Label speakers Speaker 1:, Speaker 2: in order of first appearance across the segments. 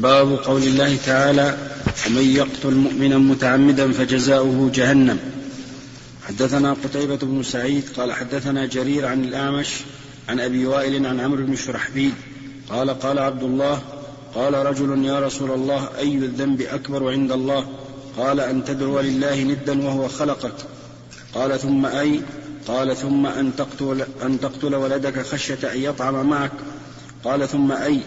Speaker 1: باب قول الله تعالى ومن يقتل مؤمنا متعمدا فجزاؤه جهنم. حدثنا قتيبة بن سعيد قال حدثنا جرير عن الأعمش عن أبي وائل عن عمرو بن شرحبيل قال قال عبد الله قال رجل يا رسول الله أي الذنب أكبر عند الله؟ قال أن تدعو لله ندا وهو خلقك. قال ثم أي؟ قال ثم أن تقتل, أن تقتل ولدك خشية أن يطعم معك. قال ثم أي؟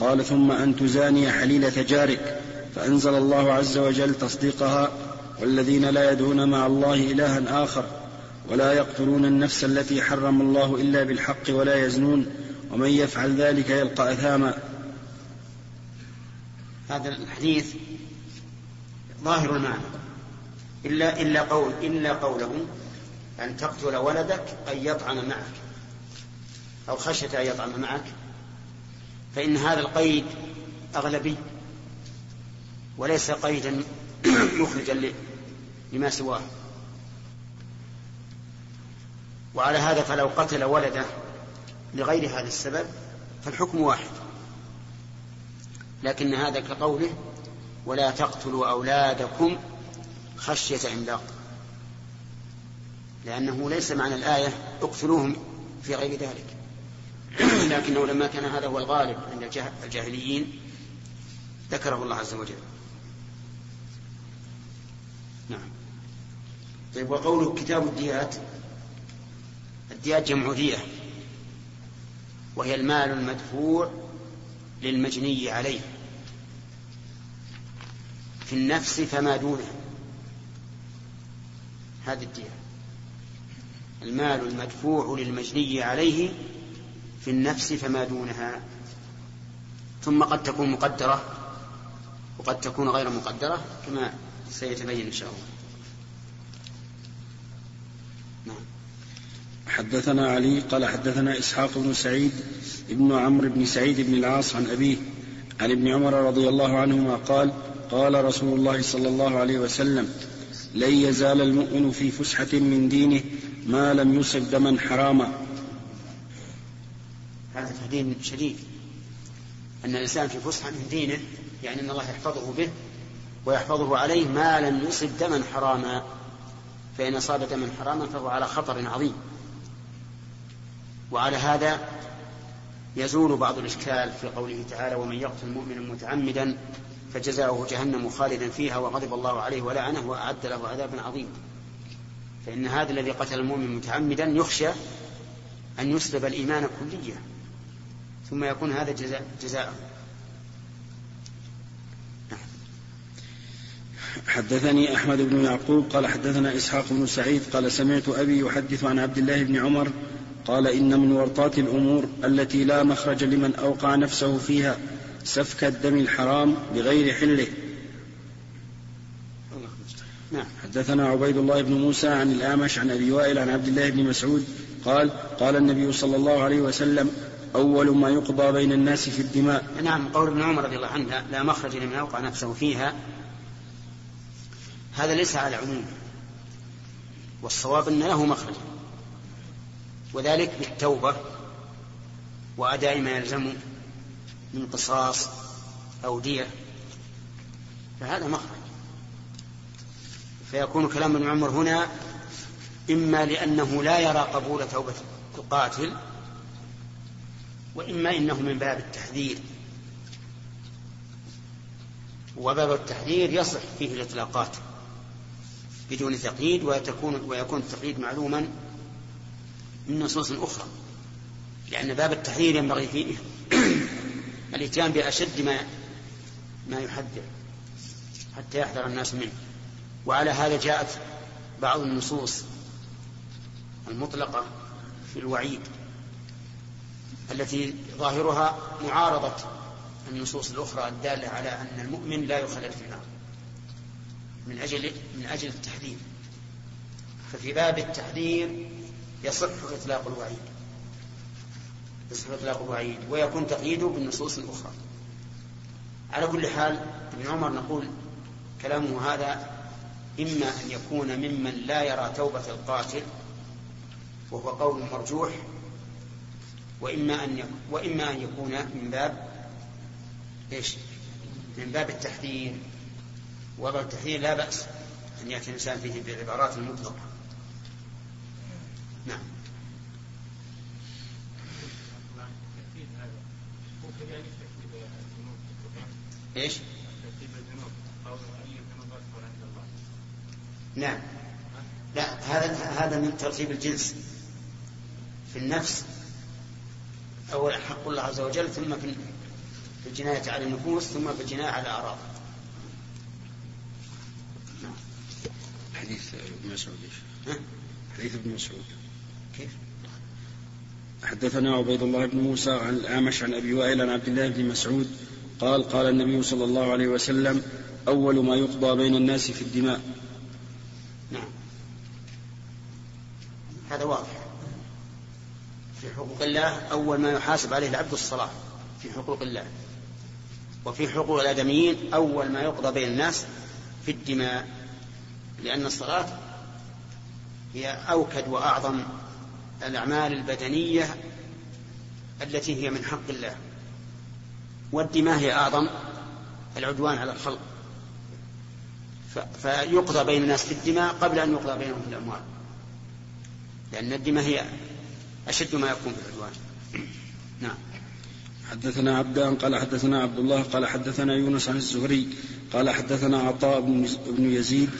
Speaker 1: قال ثم أن تزاني حليلة جارك فأنزل الله عز وجل تصديقها والذين لا يدعون مع الله إلها آخر ولا يقتلون النفس التي حرم الله إلا بالحق ولا يزنون ومن يفعل ذلك يلقى أثاما.
Speaker 2: هذا الحديث ظاهر المعنى. إلا إلا قول إلا قوله أن تقتل ولدك أن يطعم معك أو خشية أن يطعم معك فإن هذا القيد أغلبي وليس قيدا مخرجا لما سواه. وعلى هذا فلو قتل ولده لغير هذا السبب فالحكم واحد. لكن هذا كقوله ولا تقتلوا أولادكم خشية إملاق. لأنه ليس معنى الآية اقتلوهم في غير ذلك. لكنه لما كان هذا هو الغالب عند الجاهليين ذكره الله عز وجل. نعم. طيب وقوله كتاب الديات؟ الديات جمع دية. وهي المال المدفوع للمجني عليه. في النفس فما دونه. هذه الدية. المال المدفوع للمجني عليه في النفس فما دونها. ثم قد تكون مقدرة وقد تكون غير مقدرة كما سيتبين إن شاء الله.
Speaker 1: نعم. حدثنا علي قال حدثنا إسحاق بن سعيد ابن عمرو بن سعيد بن العاص عن أبيه عن ابن عمر رضي الله عنهما قال قال رسول الله صلى الله عليه وسلم لن يزال المؤمن في فسحة من دينه ما لم يصب دما حراما.
Speaker 2: هذا تهديد شديد. أن الإنسان في فسحة من دينه يعني أن الله يحفظه به ويحفظه عليه ما لم يصب دما حراما. فإن أصاب دما حراما فهو على خطر عظيم. وعلى هذا يزول بعض الإشكال في قوله تعالى ومن يقتل مؤمنا متعمدا فجزاؤه جهنم خالدا فيها وغضب الله عليه ولعنه وأعد له عذابا عظيما. فإن هذا الذي قتل المؤمن متعمدا يخشى أن يسلب الإيمان كليا. ثم يكون هذا جزاء جزاءه.
Speaker 1: حدثني أحمد بن يعقوب قال حدثنا إسحاق بن سعيد قال سمعت أبي يحدث عن عبد الله بن عمر قال إن من ورطات الأمور التي لا مخرج لمن أوقع نفسه فيها سفك الدم الحرام بغير حله. نعم. حدثنا عبيد الله بن موسى عن الأعمش عن أبي وائل عن عبد الله بن مسعود قال قال النبي صلى الله عليه وسلم أول ما يقضى بين الناس في الدماء.
Speaker 2: نعم قول ابن عمر رضي الله عنه لا مخرج لمن أوقع نفسه فيها. هذا ليس على عموم والصواب أن له مخرج. وذلك بالتوبة وأداء ما يلزم من قصاص أو دية. فهذا مخرج. فيكون كلام ابن عمر هنا إما لأنه لا يرى قبول توبة القاتل وإما إنه من باب التحذير. وباب التحذير يصح فيه الإطلاقات بدون تقييد ويكون ويكون التقييد معلوما من نصوص أخرى. لأن باب التحذير ينبغي فيه الإتيان بأشد ما ما يحذر حتى يحذر الناس منه. وعلى هذا جاءت بعض النصوص المطلقة في الوعيد. التي ظاهرها معارضة النصوص الأخرى الدالة على أن المؤمن لا يخلد في النار. من أجل من أجل التحذير. ففي باب التحذير يصح إطلاق الوعيد. يصح إطلاق الوعيد ويكون تقييده بالنصوص الأخرى. على كل حال ابن عمر نقول كلامه هذا إما أن يكون ممن لا يرى توبة القاتل وهو قول مرجوح وإما أن وإما أن يكون من باب إيش؟ من باب التحذير. وباب التحذير لا بأس أن يأتي الإنسان فيه بعبارات مطلقة نعم. إيش؟ نعم. لا هذا هذا من ترتيب الجنس. في النفس أولا حق الله عز وجل ثم في الجناية على النفوس ثم في الجناية على الأعراض.
Speaker 1: نعم. حديث ابن مسعود. حديث ابن مسعود.
Speaker 2: كيف؟
Speaker 1: حدثنا عبيد الله بن موسى عن الأعمش عن أبي وائل عن عبد الله بن مسعود قال قال النبي صلى الله عليه وسلم أول ما يقضى بين الناس في الدماء
Speaker 2: نعم هذا واضح في حقوق الله أول ما يحاسب عليه العبد الصلاة في حقوق الله. وفي حقوق الآدميين أول ما يقضى بين الناس في الدماء لأن الصلاة هي أوكد وأعظم الأعمال البدنية التي هي من حق الله. والدماء هي أعظم العدوان على الخلق. فيقضى بين الناس في الدماء قبل أن يقضى بينهم في الأموال. لأن الدماء هي أشد ما يكون في العدوان. نعم.
Speaker 1: حدثنا عبدان قال حدثنا عبد الله قال حدثنا يونس عن الزهري قال حدثنا عطاء بن يزيد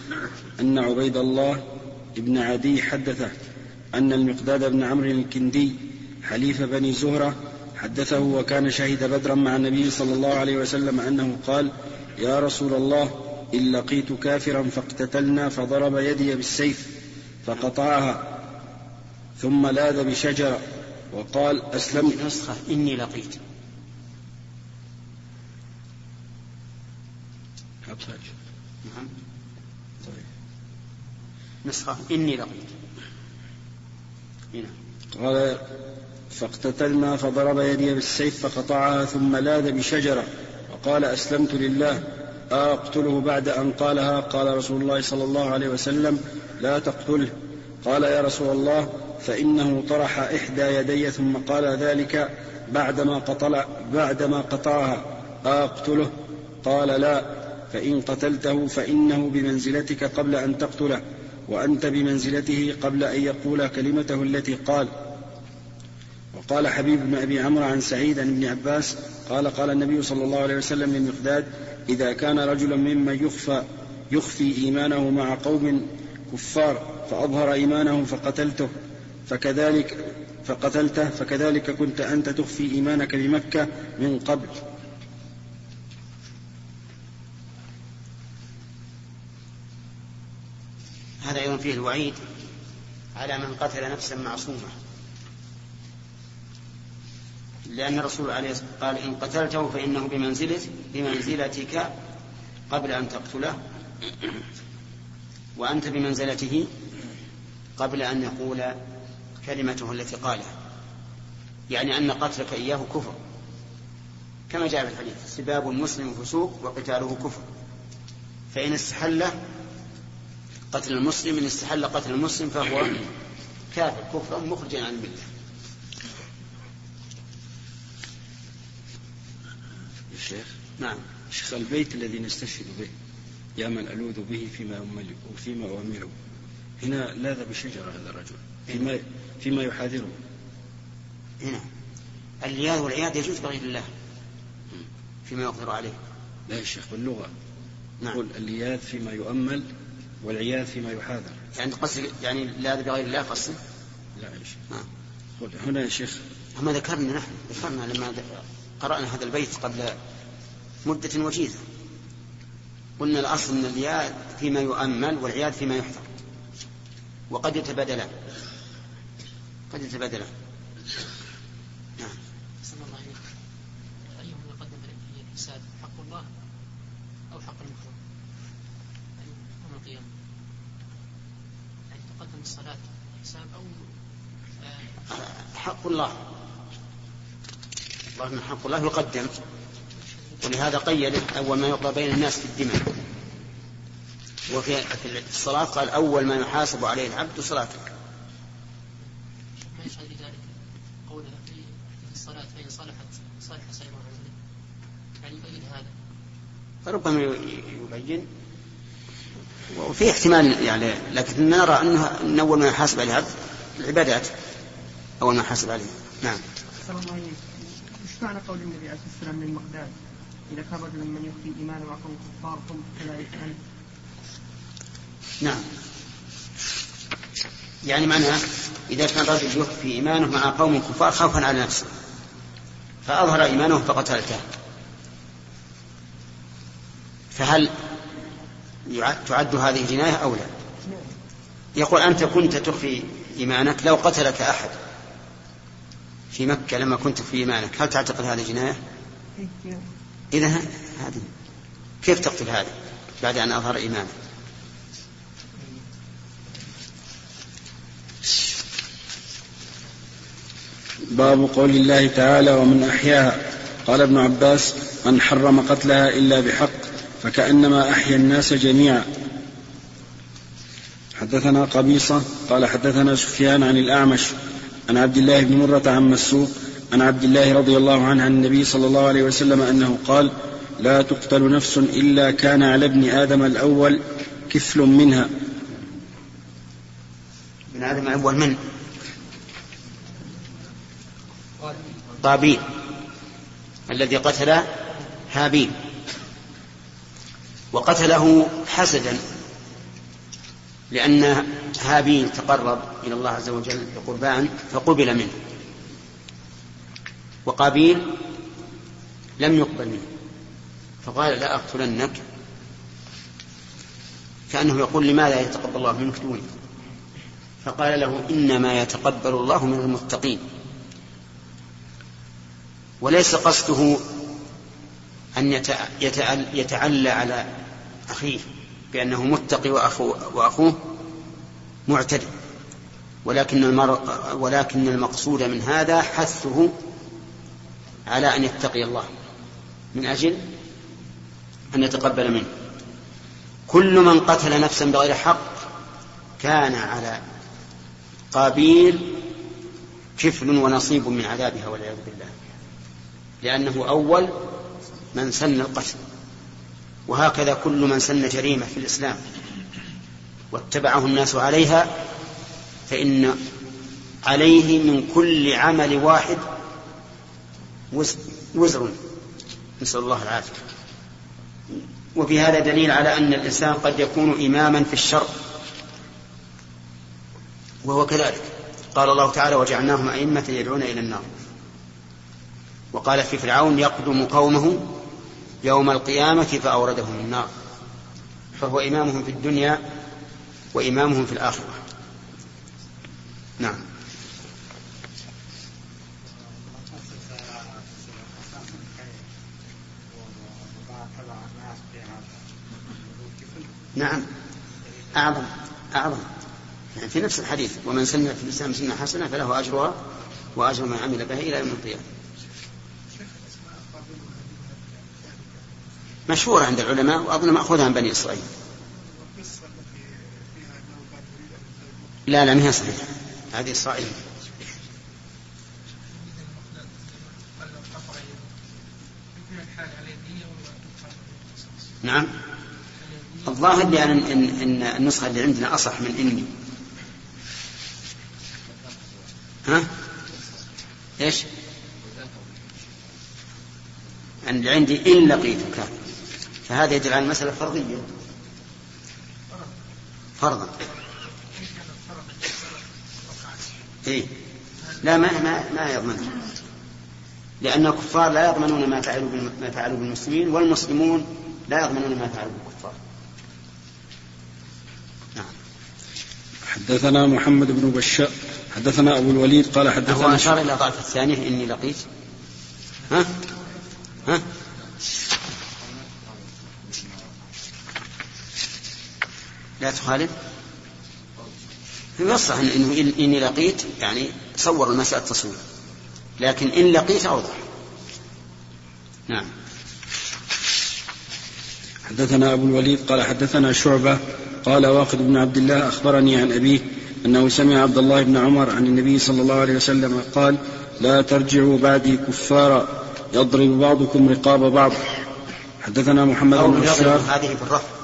Speaker 1: أن عبيد الله بن عدي حدثه أن المقداد بن عمرو الكندي حليف بني زهرة حدثه وكان شهد بدرا مع النبي صلى الله عليه وسلم أنه قال يا رسول الله إن لقيت كافرا فاقتتلنا فضرب يدي بالسيف فقطعها ثم لاذ بشجرة وقال أسلمت
Speaker 2: نسخة إني لقيت. نعم. طيب. نسخة إني لقيت.
Speaker 1: هنا. قال فاقتتلنا فضرب يدي بالسيف فقطعها ثم لاذ بشجرة وقال أسلمت لله. أقتله بعد أن قالها؟ قال رسول الله صلى الله عليه وسلم لا تقتله. قال يا رسول الله فإنه طرح إحدى يدي ثم قال ذلك بعدما قطع بعدما قطعها. أقتله؟ قال لا. فإن قتلته فإنه بمنزلتك قبل أن تقتله وأنت بمنزلته قبل أن يقول كلمته التي قال. وقال حبيب بن أبي عمرو عن سعيد عن ابن عباس قال قال النبي صلى الله عليه وسلم للمقداد إذا كان رجلا ممن يخفى يخفي إيمانه مع قوم كفار فأظهر إيمانه فقتلته. فكذلك فقتلته فكذلك كنت أنت تخفي إيمانك بمكة من قبل.
Speaker 2: هذا أيضا فيه الوعيد على من قتل نفسا معصومة. لأن الرسول عليه قال إن قتلته فإنه بمنزلة بمنزلتك قبل أن تقتله. وأنت بمنزلته قبل أن يقول كلمته التي قالها. يعني أن قتلك إياه كفر. كما جاء في الحديث سباب المسلم فسوق وقتاله كفر. فإن استحل قتل المسلم إن استحل قتل المسلم فهو كافر كفرا مخرجا عن الملة.
Speaker 1: الشيخ نعم. شيخ البيت الذي نستشهد به يا من ألوذ به فيما أمل وفيما أؤمله هنا لاذ بشجرة هذا الرجل. فيما فيما يحاذره.
Speaker 2: هنا اللياذ والعياذ يجوز بغير الله. فيما يقدر عليه.
Speaker 1: لا يا شيخ باللغة. نعم. يقول اللياذ فيما يؤمل والعياذ فيما يحاذر.
Speaker 2: يعني قصد يعني لاذ بغير الله قصد
Speaker 1: لا يا شيخ. نعم. هنا يا شيخ.
Speaker 2: هم ذكرنا نحن ذكرنا لما قرأنا هذا البيت قبل مدة وجيزة. قلنا الأصل أن الياء فيما يؤمل والعياذ فيما يحفظ وقد يتبادلان. قد يتبادلان
Speaker 3: نعم. الله أيهما يقدم في الحساب حق الله أو حق المخلوق يوم القيامة؟ يعني تقدم الصلاة حساب أو
Speaker 2: حق الله. الله من حق الله يقدم. ولهذا قيد أول ما يقضى بين الناس في الدماء. وفي الصلاة قال أول ما يحاسب عليه العبد صلاته
Speaker 3: ما يشهد لذلك قوله في, في الصلاة فإن صلحت صلح سائر يعني يبين هذا.
Speaker 2: فربما يبين. وفي احتمال يعني لكن نرى انه أن أول ما يحاسب عليها العبادات أول ما يحاسب عليها نعم. الله
Speaker 4: إيش معنى قول النبي عليه الصلاة والسلام للمقداد؟ إذا كان رجل من يخفي إيمانه مع قوم كفار ثم كذلك انت
Speaker 2: نعم. يعني معناها إذا كان رجل يخفي إيمانه مع قوم كفار خوفا على نفسه. فأظهر إيمانه فقتلته فهل تعد هذه جناية أو لا؟ يقول أنت كنت تخفي إيمانك لو قتلك أحد. في مكة لما كنت في إيمانك هل تعتقد هذه جناية؟ إذا هذه كيف تقتل هذا بعد أن أظهر إيمانه
Speaker 1: باب قول الله تعالى ومن أحياها. قال ابن عباس من حرم قتلها إلا بحق فكأنما أحيا الناس جميعا. حدثنا قبيصة قال حدثنا سفيان عن الأعمش عن عبد الله بن مرة عن مسوق عن عبد الله رضي الله عنه عن النبي صلى الله عليه وسلم أنه قال لا تقتل نفس إلا كان على ابن آدم الأول كفل منها.
Speaker 2: ابن آدم الأول من؟ قابيل الذي قتل هابيل وقتله حسدا لأن هابيل تقرب إلى الله عز وجل بقربان فقبل منه وقابيل لم يقبل منه فقال لا أقتلنك كأنه يقول لماذا يتقبل الله منك دوني فقال له إنما يتقبل الله من المتقين وليس قصده أن يتعلى على أخيه بأنه متقي وأخوه معتدي ولكن المر... ولكن المقصود من هذا حثه على أن يتقي الله. من أجل أن يتقبل منه. كل من قتل نفسا بغير حق كان على قابيل كفل ونصيب من عذابها والعياذ بالله. لأنه أول من سن القتل. وهكذا كل من سن جريمة في الإسلام. واتبعه الناس عليها فإن عليه من كل عمل واحد وزر. نسأل الله العافية. وفي هذا دليل على أن الإنسان قد يكون إماما في الشر. وهو كذلك. قال الله تعالى وجعلناهم أئمة يدعون إلى النار. وقال في فرعون يقدم قومه يوم القيامة فأوردهم النار. فهو إمامهم في الدنيا وإمامهم في الآخرة. نعم. نعم. أعظم أعظم. يعني في نفس الحديث ومن سن في الإسلام سنة حسنة فله أجرها وأجر من عمل بها إلى يوم القيامة. مشهورة عند العلماء وأظن مأخوذة عن بني إسرائيل. لا لا ما هي صحيحة. هذه إسرائيل. نعم. الظاهر لي أن, إن, إن النسخة اللي عندنا أصح من إني. ها؟ إيش؟ اللي عندي إن لقيتك. فهذا يدل على المسألة فرضية. فرضا. إيه؟ لا ما ما ما يضمن. لأن الكفار لا يضمنون ما فعلوا ما فعلوا بالمسلمين والمسلمون لا يضمنون ما فعلوا بالكفار.
Speaker 1: نعم. حدثنا محمد بن بشار حدثنا أبو الوليد قال حدثنا
Speaker 2: هو أشار إلى ضعف الثانية إني لقيت. ها؟ ها؟ لا تخالف. يصح إنه إني لقيت يعني صور المسألة تصوير لكن إن لقيت أوضح. نعم.
Speaker 1: حدثنا أبو الوليد قال حدثنا شعبة قال واقد بن عبد الله أخبرني عن أبيه أنه سمع عبد الله بن عمر عن النبي صلى الله عليه وسلم قال لا ترجعوا بعدي كفارا يضرب بعضكم رقاب بعض. حدثنا محمد بن بشار
Speaker 2: هذه بالرفع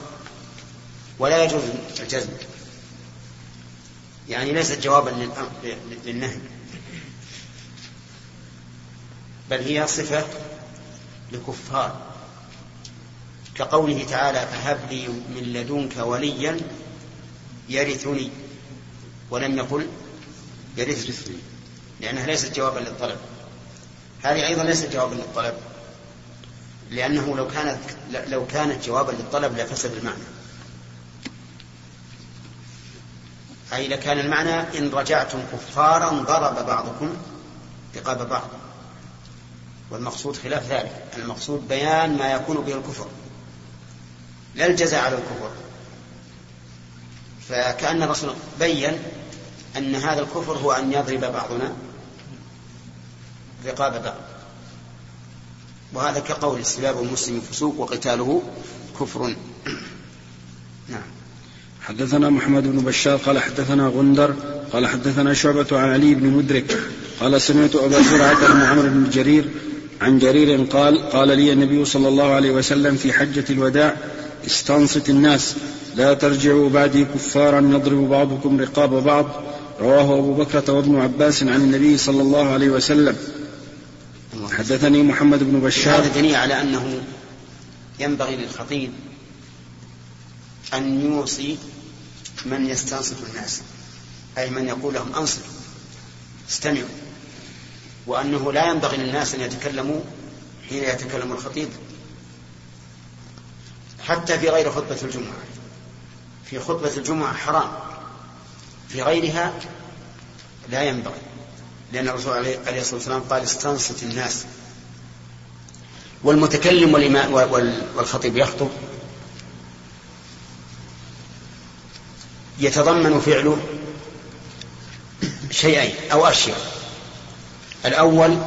Speaker 2: ولا يجوز الجزم. يعني ليست جوابا للنهي. بل هي صفة لكفار. كقوله تعالى فهب لي من لدنك وليا يرثني. ولم يقل يرثني لأنها ليست جوابا للطلب. هذه أيضا ليست جوابا للطلب لأنه لو كانت لو كانت جوابا للطلب لفسد المعنى. أي لكان المعنى إن رجعتم كفارا ضرب بعضكم رقاب بعض. والمقصود خلاف ذلك. المقصود بيان ما يكون به الكفر. لا الجزاء على الكفر. فكأن الرسول بين أن هذا الكفر هو أن يضرب بعضنا رقاب بعض. وهذا كقول استباب المسلم فسوق وقتاله كفر. نعم.
Speaker 1: حدثنا محمد بن بشار قال حدثنا غندر قال حدثنا شعبة عن علي بن مدرك قال سمعت أبا زرعة بن عمرو بن جرير عن جرير قال قال لي النبي صلى الله عليه وسلم في حجة الوداع استنصت الناس لا ترجعوا بعدي كفارا يضرب بعضكم رقاب بعض رواه أبو بكرة وابن عباس عن النبي صلى الله عليه وسلم. حدثني محمد بن بشار.
Speaker 2: هذا دليل على أنه ينبغي للخطيب أن يوصي من يستنصت الناس أي من يقول لهم أنصتوا استمعوا. وأنه لا ينبغي للناس أن يتكلموا حين يتكلم الخطيب حتى في غير خطبة الجمعة. في خطبة الجمعة حرام في غيرها لا ينبغي لأن الرسول عليه الصلاة والسلام قال استنصت الناس. والمتكلم والخطيب يخطب يتضمن فعله شيئين أو أشياء الأول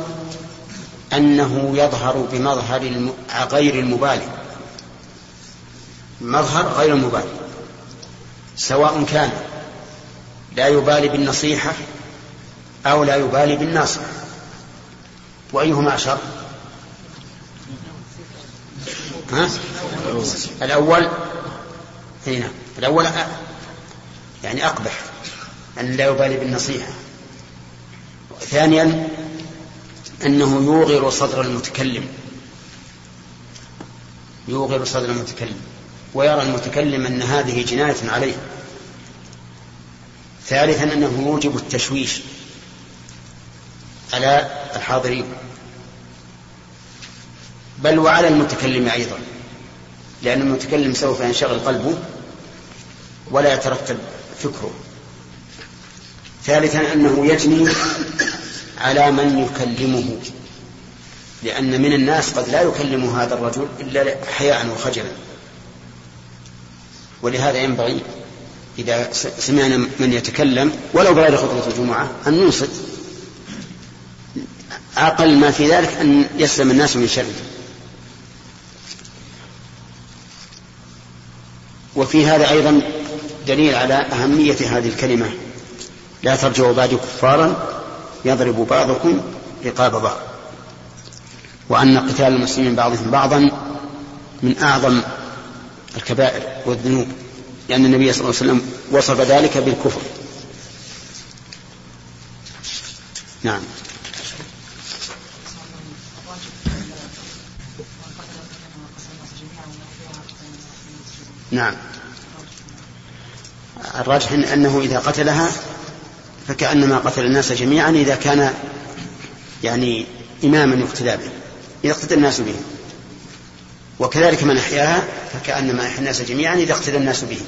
Speaker 2: أنه يظهر بمظهر غير المبالي. مظهر غير المبالي. سواء كان لا يبالي بالنصيحة أو لا يبالي بالناصح. وأيهما أشر ها؟ الأول هنا الأول أ- يعني أقبح أن لا يبالي بالنصيحة. ثانيا أنه يوغر صدر المتكلم. يوغر صدر المتكلم ويرى المتكلم أن هذه جناية عليه. ثالثا أنه يوجب التشويش على الحاضرين. بل وعلى المتكلم أيضا لأن المتكلم سوف ينشغل قلبه ولا يترتب. فكره. ثالثا أنه يجني على من يكلمه لأن من الناس قد لا يكلم هذا الرجل إلا حياء وخجلا. ولهذا ينبغي إذا سمعنا من يتكلم ولو بغير خطبة الجمعة أن ننصت أقل ما في ذلك أن يسلم الناس من شره. وفي هذا أيضا دليل على أهمية هذه الكلمة. لا ترجعوا بعد كفارا يضرب بعضكم رقاب بعض. وأن قتال المسلمين بعضهم بعضا من أعظم الكبائر والذنوب لأن النبي صلى الله عليه وسلم وصف ذلك بالكفر. نعم. نعم. الراجح أنه إذا قتلها فكأنما قتل الناس جميعا إذا كان يعني إماما يقتدى به إذا اقتدى الناس به. وكذلك من أحياها فكأنما أحيا الناس جميعا إذا اقتدى الناس به؟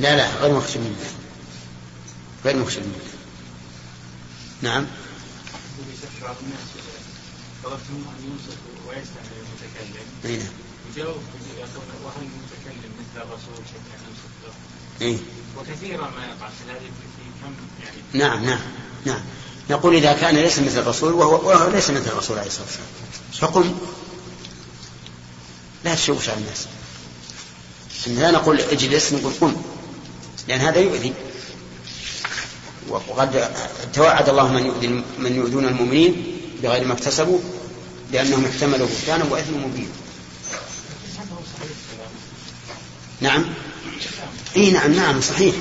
Speaker 2: لا لا غير مخشى منه. غير مخشى منه. نعم.
Speaker 5: ان ينصت ويستمع المتكلم
Speaker 2: أي نعم
Speaker 5: يجاوب وهل المتكلم مثل الرسول شيء ينصت له
Speaker 2: إيه؟
Speaker 5: وكثيرا ما يقع في هذه في كم يعني
Speaker 2: نعم نعم نعم. نقول إذا كان ليس مثل الرسول وهو, وهو ليس مثل الرسول عليه الصلاة والسلام. فقل لا تشوش على الناس. لا نقول اجلس نقول قم لأن هذا يؤذي. وقد توعد الله من يؤذي من يؤذون المؤمنين بغير ما اكتسبوا. لأنهم احتملوا بهتانا وإثما مبين. نعم؟ إي نعم نعم صحيح.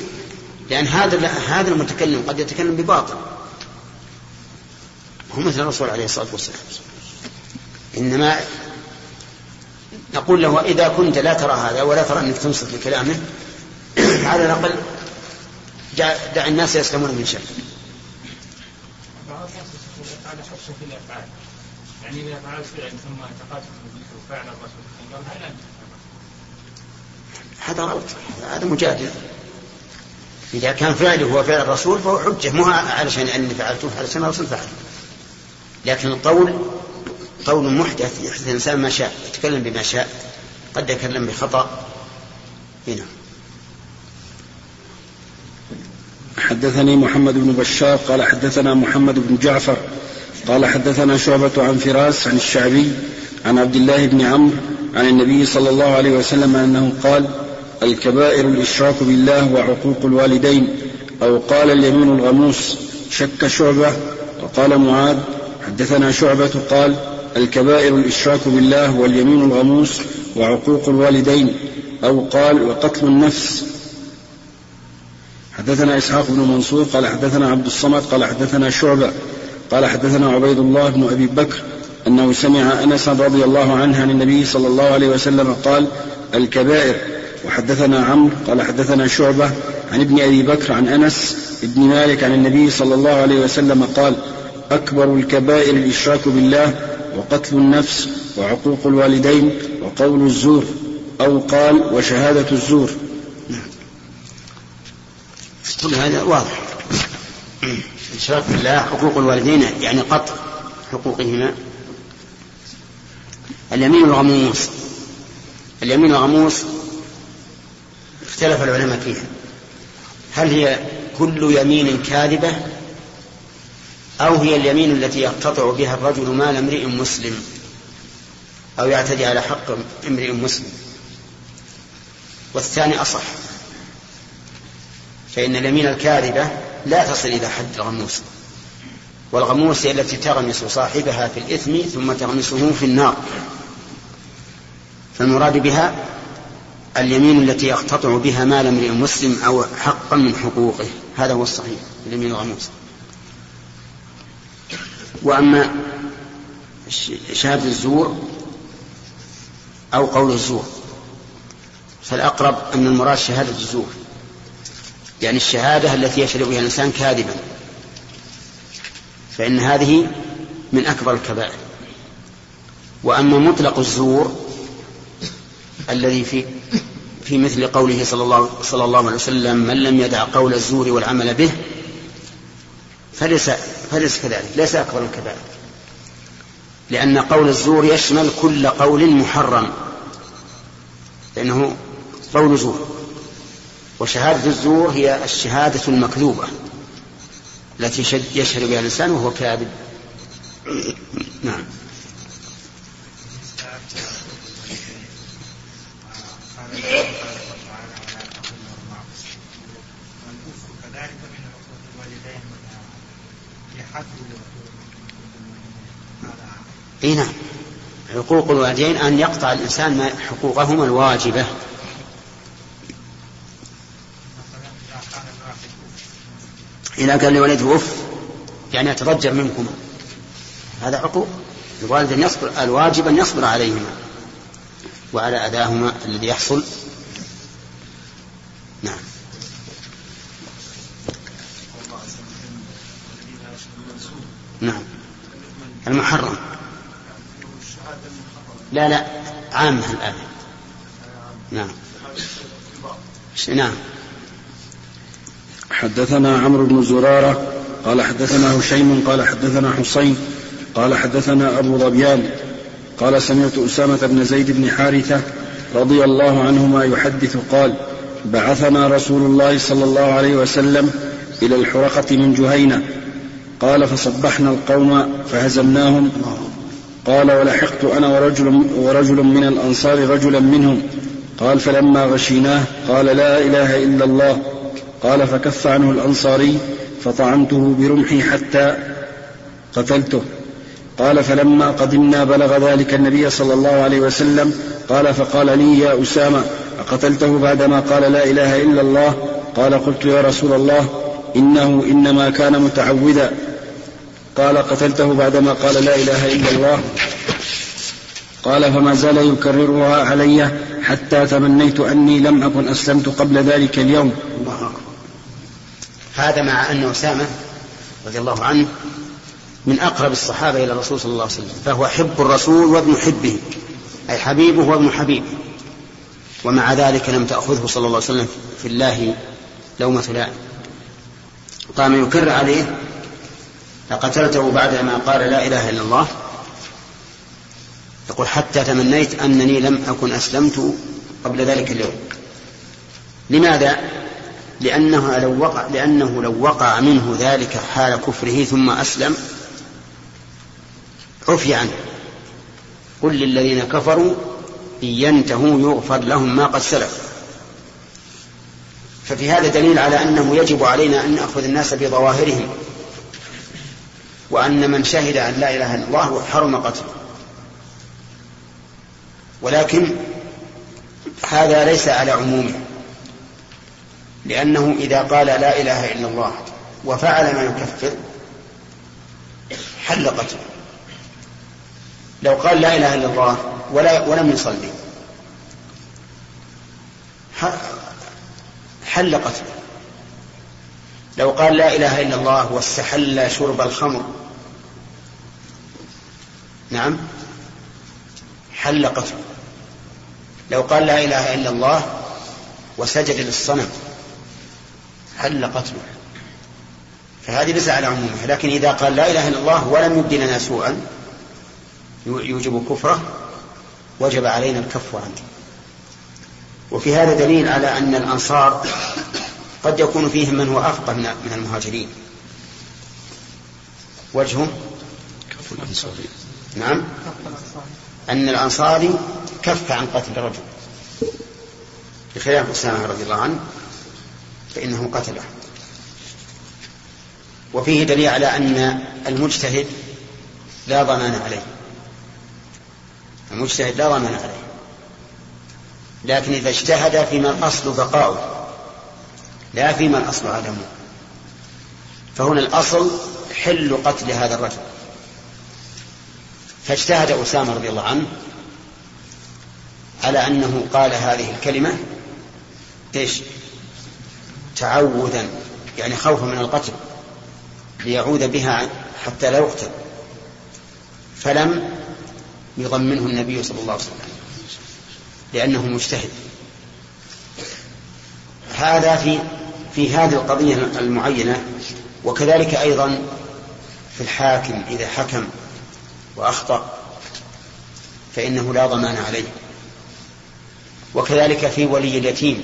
Speaker 2: لأن هذا هذا المتكلم قد يتكلم بباطل. هو مثل الرسول عليه الصلاة والسلام. إنما نقول له إذا كنت لا ترى هذا ولا ترى أنك تنصت لكلامه على الأقل دع الناس يسلمون من شر.
Speaker 5: بعض الناس يعني إذا فعلت فعل ثم اعتقدت فعل الرسول قال هل انت
Speaker 2: هذا غلط هذا مجادل. إذا كان فعله هو فعل الرسول فهو حجة. مو علشان أني فعلته علشان الرسول فعل. لكن القول قول محدث يحدث الإنسان ما شاء يتكلم بما شاء قد يتكلم بخطأ. هنا.
Speaker 1: حدثني محمد بن بشار قال حدثنا محمد بن جعفر قال حدثنا شعبة عن فراس عن الشعبي عن عبد الله بن عمرو عن النبي صلى الله عليه وسلم أنه قال الكبائر الإشراك بالله وعقوق الوالدين. أو قال اليمين الغموس شك شعبة. وقال معاذ حدثنا شعبة قال الكبائر الإشراك بالله واليمين الغموس وعقوق الوالدين. أو قال وقتل النفس. حدثنا إسحاق بن منصور قال حدثنا عبد الصمد قال حدثنا شعبة قال حدثنا عبيد الله بن أبي بكر أنه سمع أنس رضي الله عنه عن النبي صلى الله عليه وسلم قال الكبائر. وحدثنا عمرو قال حدثنا شعبة عن ابن أبي بكر عن أنس بن مالك عن النبي صلى الله عليه وسلم قال أكبر الكبائر الإشراك بالله وقتل النفس وعقوق الوالدين وقول الزور أو قال وشهادة الزور.
Speaker 2: كل هذا واضح. الإشراك بالله حقوق الوالدين يعني قطع حقوقهما اليمين الغموس اليمين الغموس اختلف العلماء فيها. هل هي كل يمين كاذبة؟ أو هي اليمين التي يقتطع بها الرجل مال امرئ مسلم؟ أو يعتدي على حق امرئ مسلم؟ والثاني أصح فإن اليمين الكاذبة لا تصل إلى حد الغموس. والغموس هي التي تغمس صاحبها في الإثم ثم تغمسه في النار. فالمراد بها اليمين التي يقتطع بها مال امرئ مسلم أو حقا من حقوقه. هذا هو الصحيح اليمين الغموس. وأما شهادة الزور أو قول الزور فالأقرب أن المراد شهادة الزور. يعني الشهادة التي يشهد بها الإنسان كاذبا. فإن هذه من أكبر الكبائر. وأما مطلق الزور الذي في في مثل قوله صلى الله صلى الله عليه وسلم من لم يدع قول الزور والعمل به فليس فليس كذلك ليس أكبر الكبائر. لأن قول الزور يشمل كل قول محرم. لأنه قول زور. وشهادة الزور هي الشهادة المكذوبة التي يشهد بها الإنسان وهو كاذب. نعم. إي نعم. حقوق الوالدين أن يقطع الإنسان حقوقهما الواجبة. إذا كان لوالده أف يعني أتضجر منكما. هذا عقوق. الوالد أن يصبر الواجب أن يصبر عليهما وعلى أذاهما الذي يحصل. نعم. نعم. المحرم. لا لا عامة الآن. نعم. نعم.
Speaker 1: حدثنا عمرو بن زرارة قال حدثنا هشيم قال حدثنا حسين قال حدثنا أبو ظبيان قال سمعت أسامة بن زيد بن حارثة رضي الله عنهما يحدث قال بعثنا رسول الله صلى الله عليه وسلم إلى الحرقة من جهينة قال فصبحنا القوم فهزمناهم قال ولحقت أنا ورجل, ورجل من الأنصار رجلا منهم قال فلما غشيناه قال لا إله إلا الله قال فكف عنه الأنصاري فطعنته برمحي حتى قتلته. قال فلما قدمنا بلغ ذلك النبي صلى الله عليه وسلم قال فقال لي يا أسامة أقتلته بعدما قال لا إله إلا الله؟ قال قلت يا رسول الله إنه إنما كان متعوذا قال قتلته بعدما قال لا إله إلا الله. قال فما زال يكررها علي حتى تمنيت أني لم أكن أسلمت قبل ذلك اليوم.
Speaker 2: الله أكبر. هذا مع أن أسامة رضي الله عنه من أقرب الصحابة إلى الرسول صلى الله عليه وسلم فهو حب الرسول وابن حبه أي حبيبه وابن حبيبه. ومع ذلك لم تأخذه صلى الله عليه وسلم في الله لومة لائم. قام يكر عليه لقتلته بعدما قال لا إله إلا الله. يقول حتى تمنيت أنني لم أكن أسلمت قبل ذلك اليوم. لماذا؟ لأنه لو وقع لأنه لو وقع منه ذلك حال كفره ثم أسلم عفي عنه. قل للذين كفروا إن ينتهوا يغفر لهم ما قد سلف. ففي هذا دليل على أنه يجب علينا أن نأخذ الناس بظواهرهم وأن من شهد أن لا إله إلا الله حرم قتله. ولكن هذا ليس على عمومه. لأنه إذا قال لا إله إلا الله وفعل ما يكفر حل قتله. لو قال لا إله إلا الله ولا ولم يصلي حل قتله. لو قال لا إله إلا الله واستحل شرب الخمر نعم حل قتله. لو قال لا إله إلا الله وسجد للصنم حل قتله. فهذه ليس على عمومها لكن إذا قال لا إله إلا الله ولم يبدي لنا سوءا يوجب كفره وجب علينا الكف عنه. وفي هذا دليل على أن الأنصار قد يكون فيهم من هو أفقه من المهاجرين. وجهه
Speaker 1: كف الأنصاري
Speaker 2: نعم. أن الأنصاري كف عن قتل الرجل. بخلاف أسامة رضي الله عنه. فإنه قتله. وفيه دليل على أن المجتهد لا ضمان عليه. المجتهد لا ضمان عليه. لكن إذا اجتهد فيما الأصل بقاؤه لا فيما الأصل عدمه. فهنا الأصل حل قتل هذا الرجل. فاجتهد أسامة رضي الله عنه على أنه قال هذه الكلمة إيش؟ تعوذا يعني خوفا من القتل ليعود بها حتى لا يقتل. فلم يضمنه النبي صلى الله عليه وسلم لأنه مجتهد. هذا في في هذه القضية المعينة وكذلك أيضا في الحاكم إذا حكم وأخطأ فإنه لا ضمان عليه. وكذلك في ولي اليتيم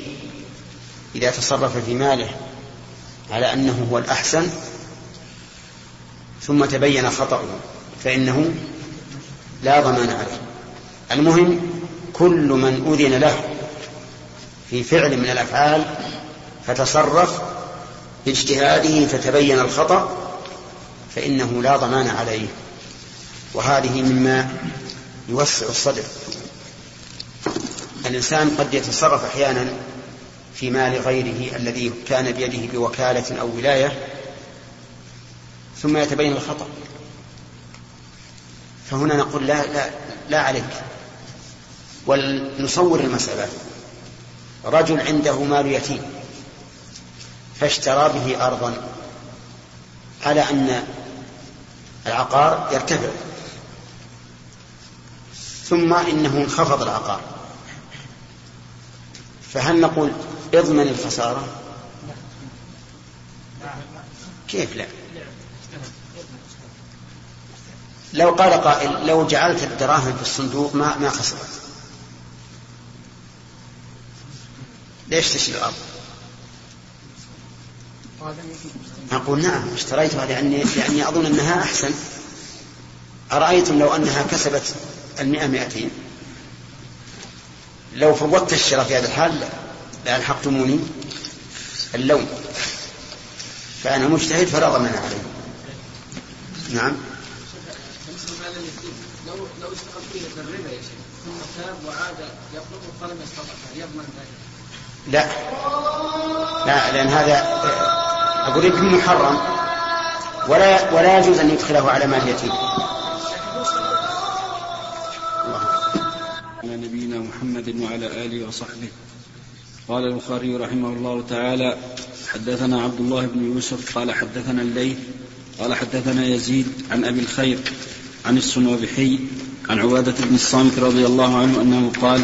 Speaker 2: إذا تصرف في ماله على أنه هو الأحسن ثم تبين خطأه فإنه لا ضمان عليه. المهم كل من أذن له في فعل من الأفعال فتصرف باجتهاده فتبين الخطأ فإنه لا ضمان عليه. وهذه مما يوسع الصدر. الإنسان قد يتصرف أحيانا في مال غيره الذي كان بيده بوكالة أو ولاية ثم يتبين الخطأ. فهنا نقول لا لا لا عليك. ولنصور المسألة. رجل عنده مال يتيم فاشترى به أرضا على أن العقار يرتفع. ثم إنه انخفض العقار. فهل نقول اضمن الخسارة. كيف لا؟ لو قال قائل لو جعلت الدراهم في الصندوق ما ما خسرت. ليش تشتري الأرض؟ أقول نعم اشتريتها لأني, لأني أظن أنها أحسن. أرأيتم لو أنها كسبت المئة مئتين؟ لو فوضت الشراء في هذا الحال لألحقتموني؟ اللوم. فأنا مجتهد فلا ضمان علي. نعم.
Speaker 6: لو لو بالربا يا شيخ ثم تاب وعاد يطلبه فلم يستطع يضمن ذلك؟
Speaker 2: لا. لا لأن هذا أقول ابن محرم. ولا ولا يجوز أن يدخله على مال اليتيم.
Speaker 1: على نبينا محمد وعلى آله وصحبه. قال البخاري رحمه الله تعالى حدثنا عبد الله بن يوسف قال حدثنا الليث قال حدثنا يزيد عن أبي الخير عن السنوبحي عن عبادة بن الصامت رضي الله عنه أنه قال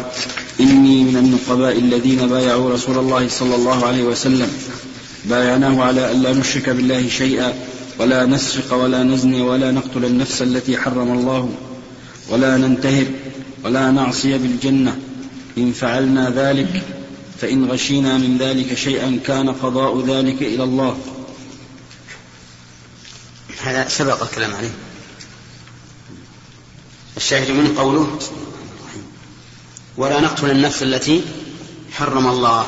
Speaker 1: إني من النقباء الذين بايعوا رسول الله صلى الله عليه وسلم. بايعناه على ألا نشرك بالله شيئا ولا نسرق ولا نزني ولا نقتل النفس التي حرم الله ولا ننتهب ولا نعصي بالجنة. إن فعلنا ذلك فإن غشينا من ذلك شيئا كان قضاء ذلك إلى الله.
Speaker 2: هذا سبق الكلام عليه. الشاهد منه قوله ولا نقتل النفس التي حرم الله.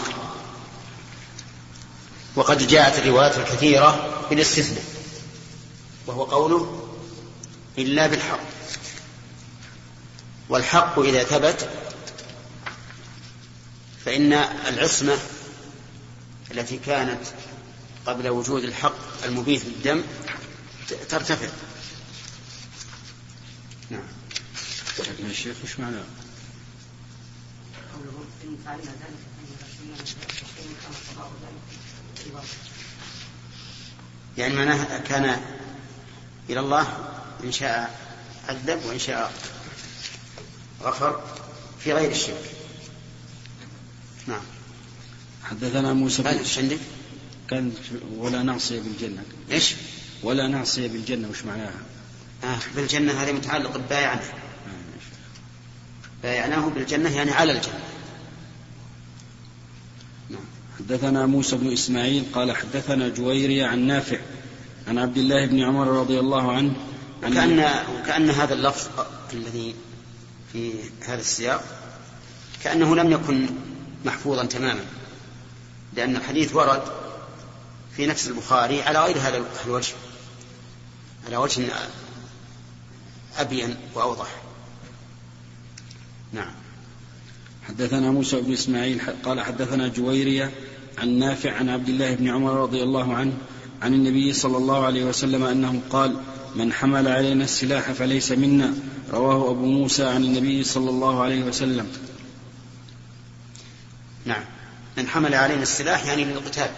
Speaker 2: وقد جاءت الروايات الكثيرة بالاستثناء وهو قوله إلا بالحق. والحق إذا ثبت فإن العصمة التي كانت قبل وجود الحق المبيت بالدم ترتفع نعم
Speaker 1: لكن الشيخ وش معناه؟
Speaker 4: قوله إن فعلنا ذلك.
Speaker 2: يعني معناه كان إلى الله إن شاء عذب وإن شاء غفر في غير الشرك نعم
Speaker 1: حدثنا موسى بن
Speaker 2: إيش عندك؟
Speaker 1: كان ولا نعصي بالجنة
Speaker 2: إيش؟
Speaker 1: ولا نعصي بالجنة وش معناها؟
Speaker 2: آه بالجنة هذه متعلق ببايعنه
Speaker 1: آه،
Speaker 2: بايعناه بالجنة يعني على الجنة نعم
Speaker 1: حدثنا موسى بن إسماعيل قال حدثنا جويري عن نافع عن عبد الله بن عمر رضي الله عنه عن
Speaker 2: وكأن وكأن هذا اللفظ الذي في هذا السياق كأنه لم يكن محفوظا تماما لأن الحديث ورد في نفس البخاري على غير هذا الوجه على وجه أبين وأوضح. نعم.
Speaker 1: حدثنا موسى بن إسماعيل ح- قال حدثنا جويرية عن نافع عن عبد الله بن عمر رضي الله عنه عن النبي صلى الله عليه وسلم أنه قال من حمل علينا السلاح فليس منا. رواه أبو موسى عن النبي صلى الله عليه وسلم.
Speaker 2: من حمل علينا السلاح يعني للقتال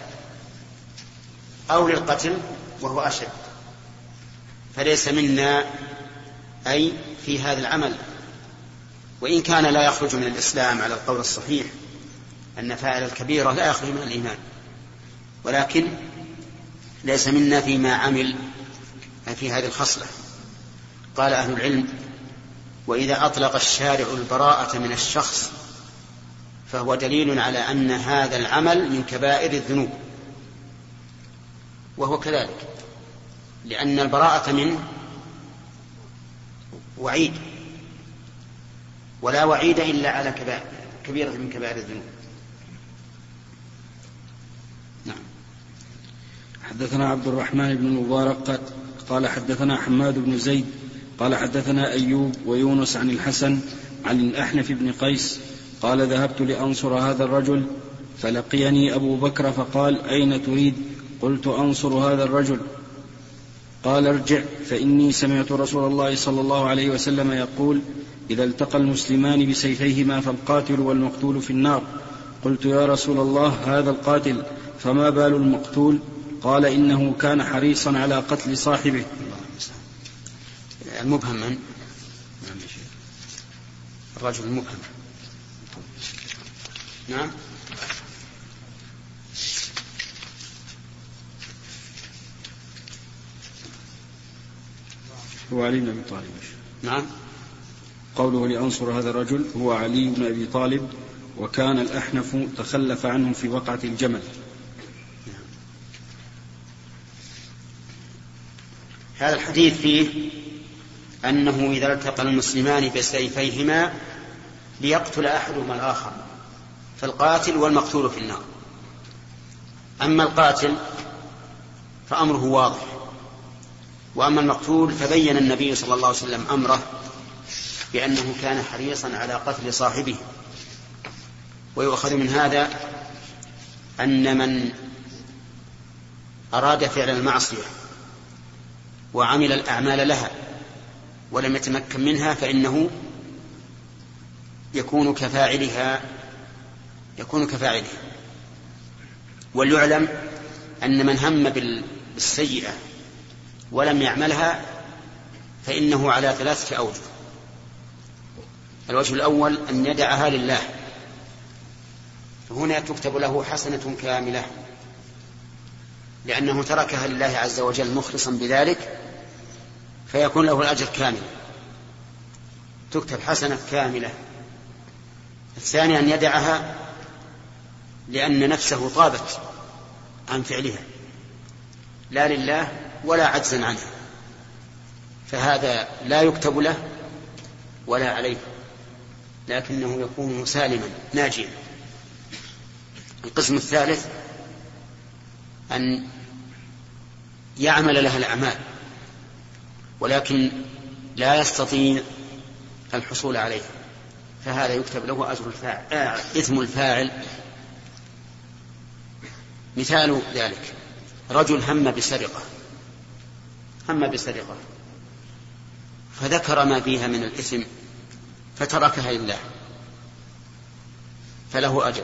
Speaker 2: أو للقتل وهو أشد. فليس منا أي في هذا العمل. وإن كان لا يخرج من الإسلام على القول الصحيح أن فاعل الكبيرة لا يخرج من الإيمان. ولكن ليس منا فيما عمل في هذه الخصلة. قال أهل العلم وإذا أطلق الشارع البراءة من الشخص فهو دليل على أن هذا العمل من كبائر الذنوب. وهو كذلك لأن البراءة منه وعيد ولا وعيد إلا على كبائر كبيرة من كبائر الذنوب. نعم.
Speaker 1: حدثنا عبد الرحمن بن المبارك قال حدثنا حماد بن زيد قال حدثنا أيوب ويونس عن الحسن عن الأحنف بن قيس قال ذهبت لأنصر هذا الرجل فلقيني أبو بكر فقال أين تريد؟ قلت أنصر هذا الرجل. قال ارجع فإني سمعت رسول الله صلى الله عليه وسلم يقول إذا التقى المسلمان بسيفيهما فالقاتل والمقتول في النار. قلت يا رسول الله هذا القاتل فما بال المقتول؟ قال إنه كان حريصا على قتل صاحبه.
Speaker 2: المبهم من؟ الرجل المبهم. نعم.
Speaker 1: هو علي بن أبي طالب.
Speaker 2: نعم.
Speaker 1: قوله لأنصر هذا الرجل هو علي بن أبي طالب وكان الأحنف تخلف عنهم في وقعة الجمل.
Speaker 2: هذا الحديث فيه أنه إذا التقى المسلمان بسيفيهما ليقتل أحدهما الآخر. فالقاتل والمقتول في النار. أما القاتل فأمره واضح. وأما المقتول فبين النبي صلى الله عليه وسلم أمره بأنه كان حريصا على قتل صاحبه. ويؤخذ من هذا أن من أراد فعل المعصية وعمل الأعمال لها ولم يتمكن منها فإنه يكون كفاعلها يكون كفاعلها وليعلم أن من هم بالسيئة ولم يعملها فإنه على ثلاثة أوجه. الوجه الأول أن يدعها لله. هنا تكتب له حسنة كاملة. لأنه تركها لله عز وجل مخلصا بذلك فيكون له الأجر كامل تكتب حسنة كاملة. الثاني أن يدعها لأن نفسه طابت عن فعلها لا لله ولا عجزا عنها فهذا لا يكتب له ولا عليه لكنه يكون سالما ناجيا. القسم الثالث أن يعمل لها الأعمال ولكن لا يستطيع الحصول عليها فهذا يكتب له أجر الفاعل آه إثم الفاعل مثال ذلك. رجل هم بسرقة. هم بسرقة. فذكر ما فيها من الإثم فتركها لله. فله أجر.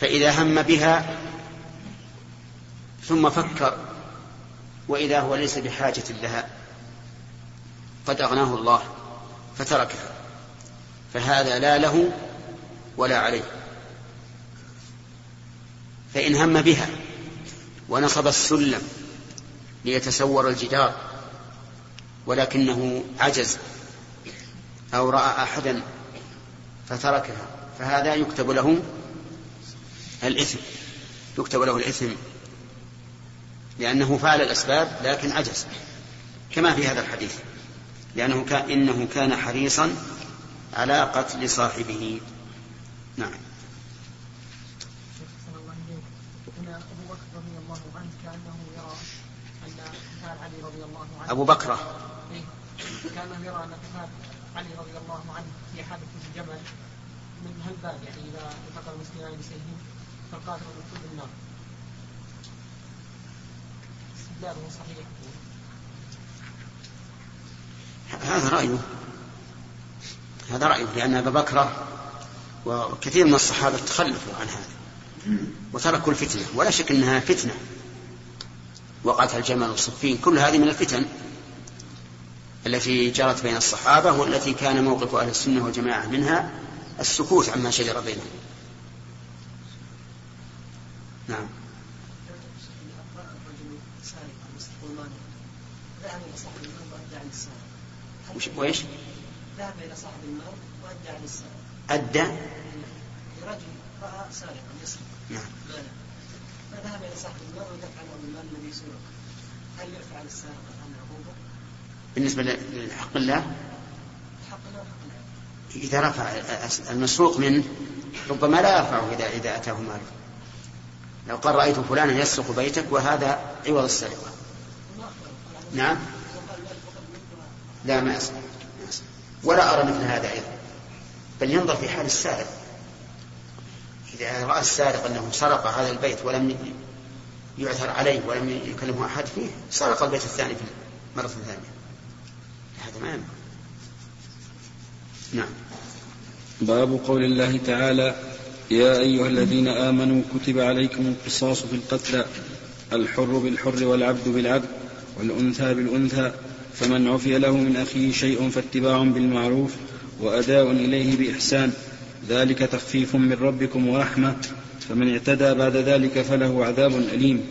Speaker 2: فإذا هم بها ثم فكر وإذا هو ليس بحاجة لها قد أغناه الله فتركها. فهذا لا له ولا عليه. فإن هم بها ونصب السلم ليتسور الجدار ولكنه عجز أو رأى أحدا فتركها فهذا يكتب له الإثم يكتب له الإثم لأنه فعل الأسباب لكن عجز كما في هذا الحديث لأنه كان إنه كان حريصا على قتل صاحبه. نعم. أبو بكر
Speaker 4: كان يرى أن قتال علي رضي الله عنه في حادثة الجمل من هالباب يعني إذا التقى المسلمان بسيفهم فالقاتل المقتول بالنار استدلاله صحيح.
Speaker 2: هذا رأيه. هذا رأيه لأن أبا بكر وكثير من الصحابة تخلفوا عن هذا وتركوا الفتنة ولا شك أنها فتنة. وقعت الجمل والصفين كل هذه من الفتن التي جرت بين الصحابة والتي كان موقف أهل السنة والجماعة منها السكوت عما شجر بينهم. نعم. وش وإيش؟
Speaker 4: ذهب إلى صاحب المال وأدى عن السارق
Speaker 2: أدى.
Speaker 4: رجل رأى سارقا يسرق.
Speaker 2: نعم.
Speaker 4: فذهب إلى صاحب المال ودفع له المال الذي سرق هل يرفع عن السارق عن العقوبة؟
Speaker 2: بالنسبة لحق الله؟
Speaker 4: حق الله حق الله
Speaker 2: إذا رفع المسروق منه ربما لا يرفعه إذا إذا أتاه ماله لو قال رأيت فلانا يسرق بيتك وهذا عوض السرقة. نعم. لا ما أسمع ما أسمع. ولا أرى مثل هذا أيضا. بل ينظر في حال السارق. إذا رأى السارق أنه سرق هذا البيت ولم يعثر عليه ولم يكلمه أحد فيه سرق البيت الثاني في المرة الثانية. هذا ما ينبغي. نعم.
Speaker 1: باب قول الله تعالى يا أيها الذين آمنوا كتب عليكم القصاص في القتلى الحر بالحر والعبد بالعبد والأنثى بالأنثى فمن عفي له من أخيه شيء فاتباع بالمعروف وأداء إليه بإحسان. ذلك تخفيف من ربكم ورحمة فمن اعتدى بعد ذلك فله عذاب أليم.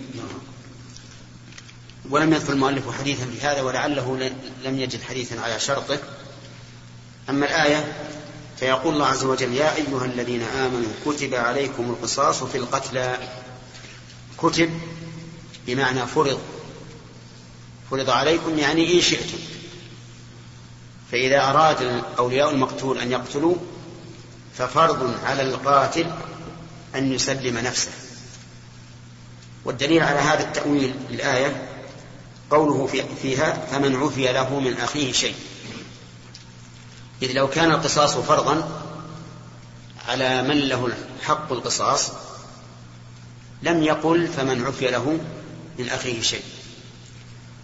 Speaker 2: ولم يذكر المؤلف حديثا في هذا ولعله لم يجد حديثا على شرطه. أما الآية فيقول الله عز وجل يا أيها الذين آمنوا كتب عليكم القصاص في القتلى. كتب بمعنى فرض. فرض عليكم يعني إن شئتم. فإذا أراد أولياء المقتول أن يقتلوا ففرض على القاتل أن يسلم نفسه. والدليل على هذا التأويل للآية قوله في فيها فمن عفي له من أخيه شيء. إذ لو كان القصاص فرضا على من له حق القصاص لم يقل فمن عفي له من أخيه شيء.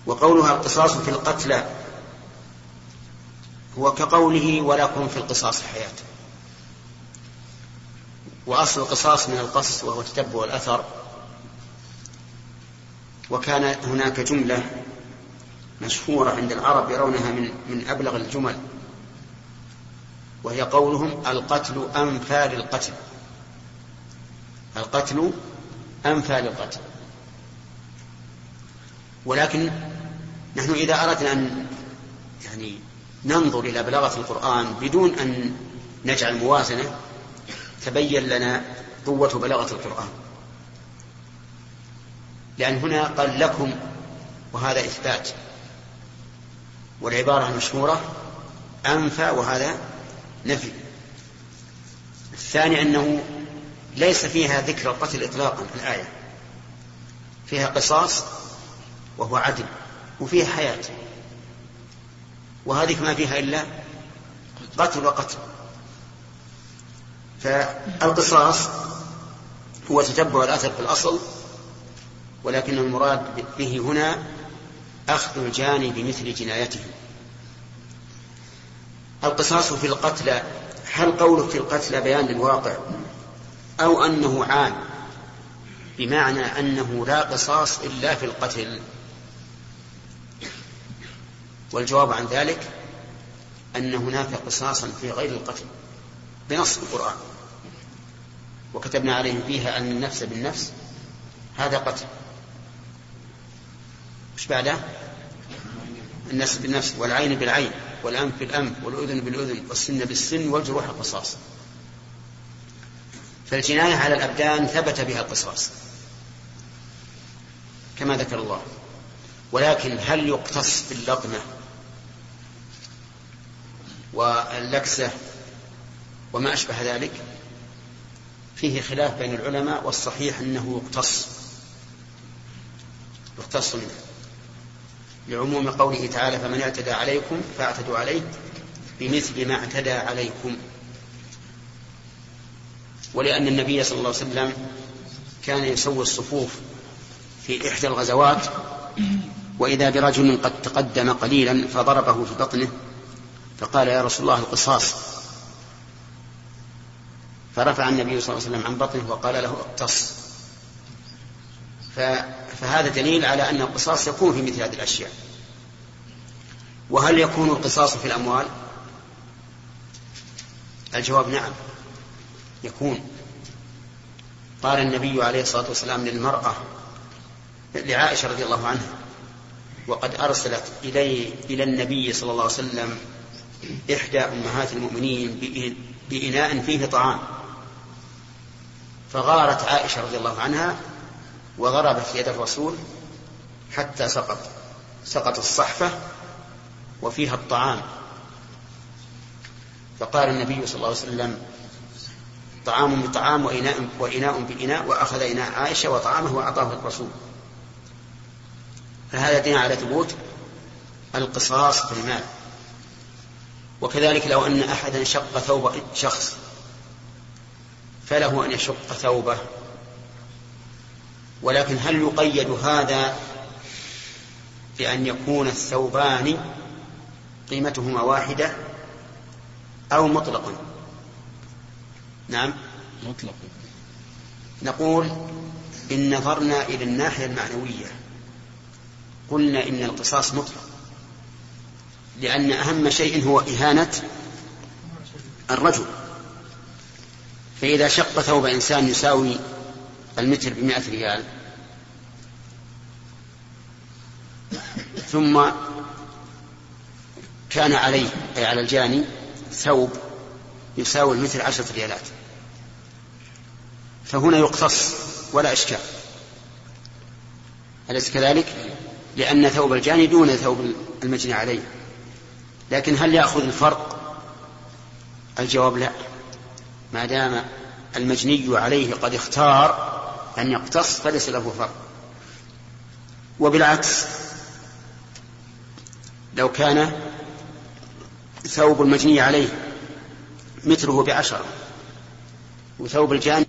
Speaker 2: وقولها القصاص في القتلى هو كقوله ولكم في القصاص حياة. وأصل القصاص من القص وهو تتبع الأثر وكان هناك جملة مشهورة عند العرب يرونها من من أبلغ الجمل وهي قولهم القتل أنفى للقتل القتل أنفى للقتل ولكن نحن إذا أردنا أن يعني ننظر إلى بلاغة القرآن بدون أن نجعل موازنة تبين لنا قوة بلاغة القرآن. لأن هنا قال لكم وهذا إثبات. والعبارة المشهورة أنفى وهذا نفي. الثاني أنه ليس فيها ذكر القتل إطلاقا الآية. فيها قصاص وهو عدل وفيها حياة. وهذه ما فيها إلا قتل وقتل. فالقصاص هو تتبع الأثر في الأصل ولكن المراد به هنا أخذ الجاني بمثل جنايته. القصاص في القتلى هل قوله في القتلى بيان للواقع؟ أو أنه عام بمعنى أنه لا قصاص إلا في القتل. والجواب عن ذلك أن هناك قصاصا في غير القتل بنص القرآن. وكتبنا عليهم فيها أن النفس بالنفس هذا قتل. إيش بعده؟ النفس بالنفس والعين بالعين والأنف بالأنف والأذن بالأذن والسن بالسن والجروح قصاص فالجناية على الأبدان ثبت بها القصاص كما ذكر الله. ولكن هل يقتص باللطمة واللكسة وما أشبه ذلك؟ فيه خلاف بين العلماء والصحيح أنه يقتص يقتص منه. لعموم قوله تعالى فمن اعتدى عليكم فاعتدوا عليه بمثل ما اعتدى عليكم. ولأن النبي صلى الله عليه وسلم كان يسوي الصفوف في إحدى الغزوات وإذا برجل قد تقدم قليلا فضربه في بطنه فقال يا رسول الله القصاص فرفع النبي صلى الله عليه وسلم عن بطنه وقال له اقتص. فهذا دليل على أن القصاص يكون في مثل هذه الأشياء. وهل يكون القصاص في الأموال؟ الجواب نعم يكون. قال النبي عليه الصلاة والسلام للمرأة لعائشة رضي الله عنها وقد أرسلت إلي إلى النبي صلى الله عليه وسلم إحدى أمهات المؤمنين بإناء فيه طعام. فغارت عائشة رضي الله عنها وضربت يد الرسول حتى سقط سقط الصحفة وفيها الطعام. فقال النبي صلى الله عليه وسلم طعام بطعام وإناء, وإناء بإناء وأخذ إناء عائشة وطعامه وأعطاه الرسول. فهذا دين على ثبوت القصاص في المال. وكذلك لو أن أحدا شق ثوب شخص فله أن يشق ثوبه. ولكن هل يقيد هذا بأن يكون الثوبان قيمتهما واحدة أو مطلقا؟ نعم.
Speaker 7: مطلق
Speaker 2: نقول إن نظرنا إلى الناحية المعنوية قلنا إن القصاص مطلق لأن أهم شيء هو إهانة الرجل. فإذا شق ثوب إنسان يساوي المتر بمائة ريال. ثم كان عليه أي على الجاني ثوب يساوي المتر عشرة ريالات. فهنا يقتص ولا إشكال. أليس كذلك؟ لأن ثوب الجاني دون ثوب المجني عليه. لكن هل يأخذ الفرق؟ الجواب لا. ما دام المجني عليه قد اختار أن يقتص فليس له فرق وبالعكس لو كان ثوب المجني عليه متره بعشرة وثوب الجاني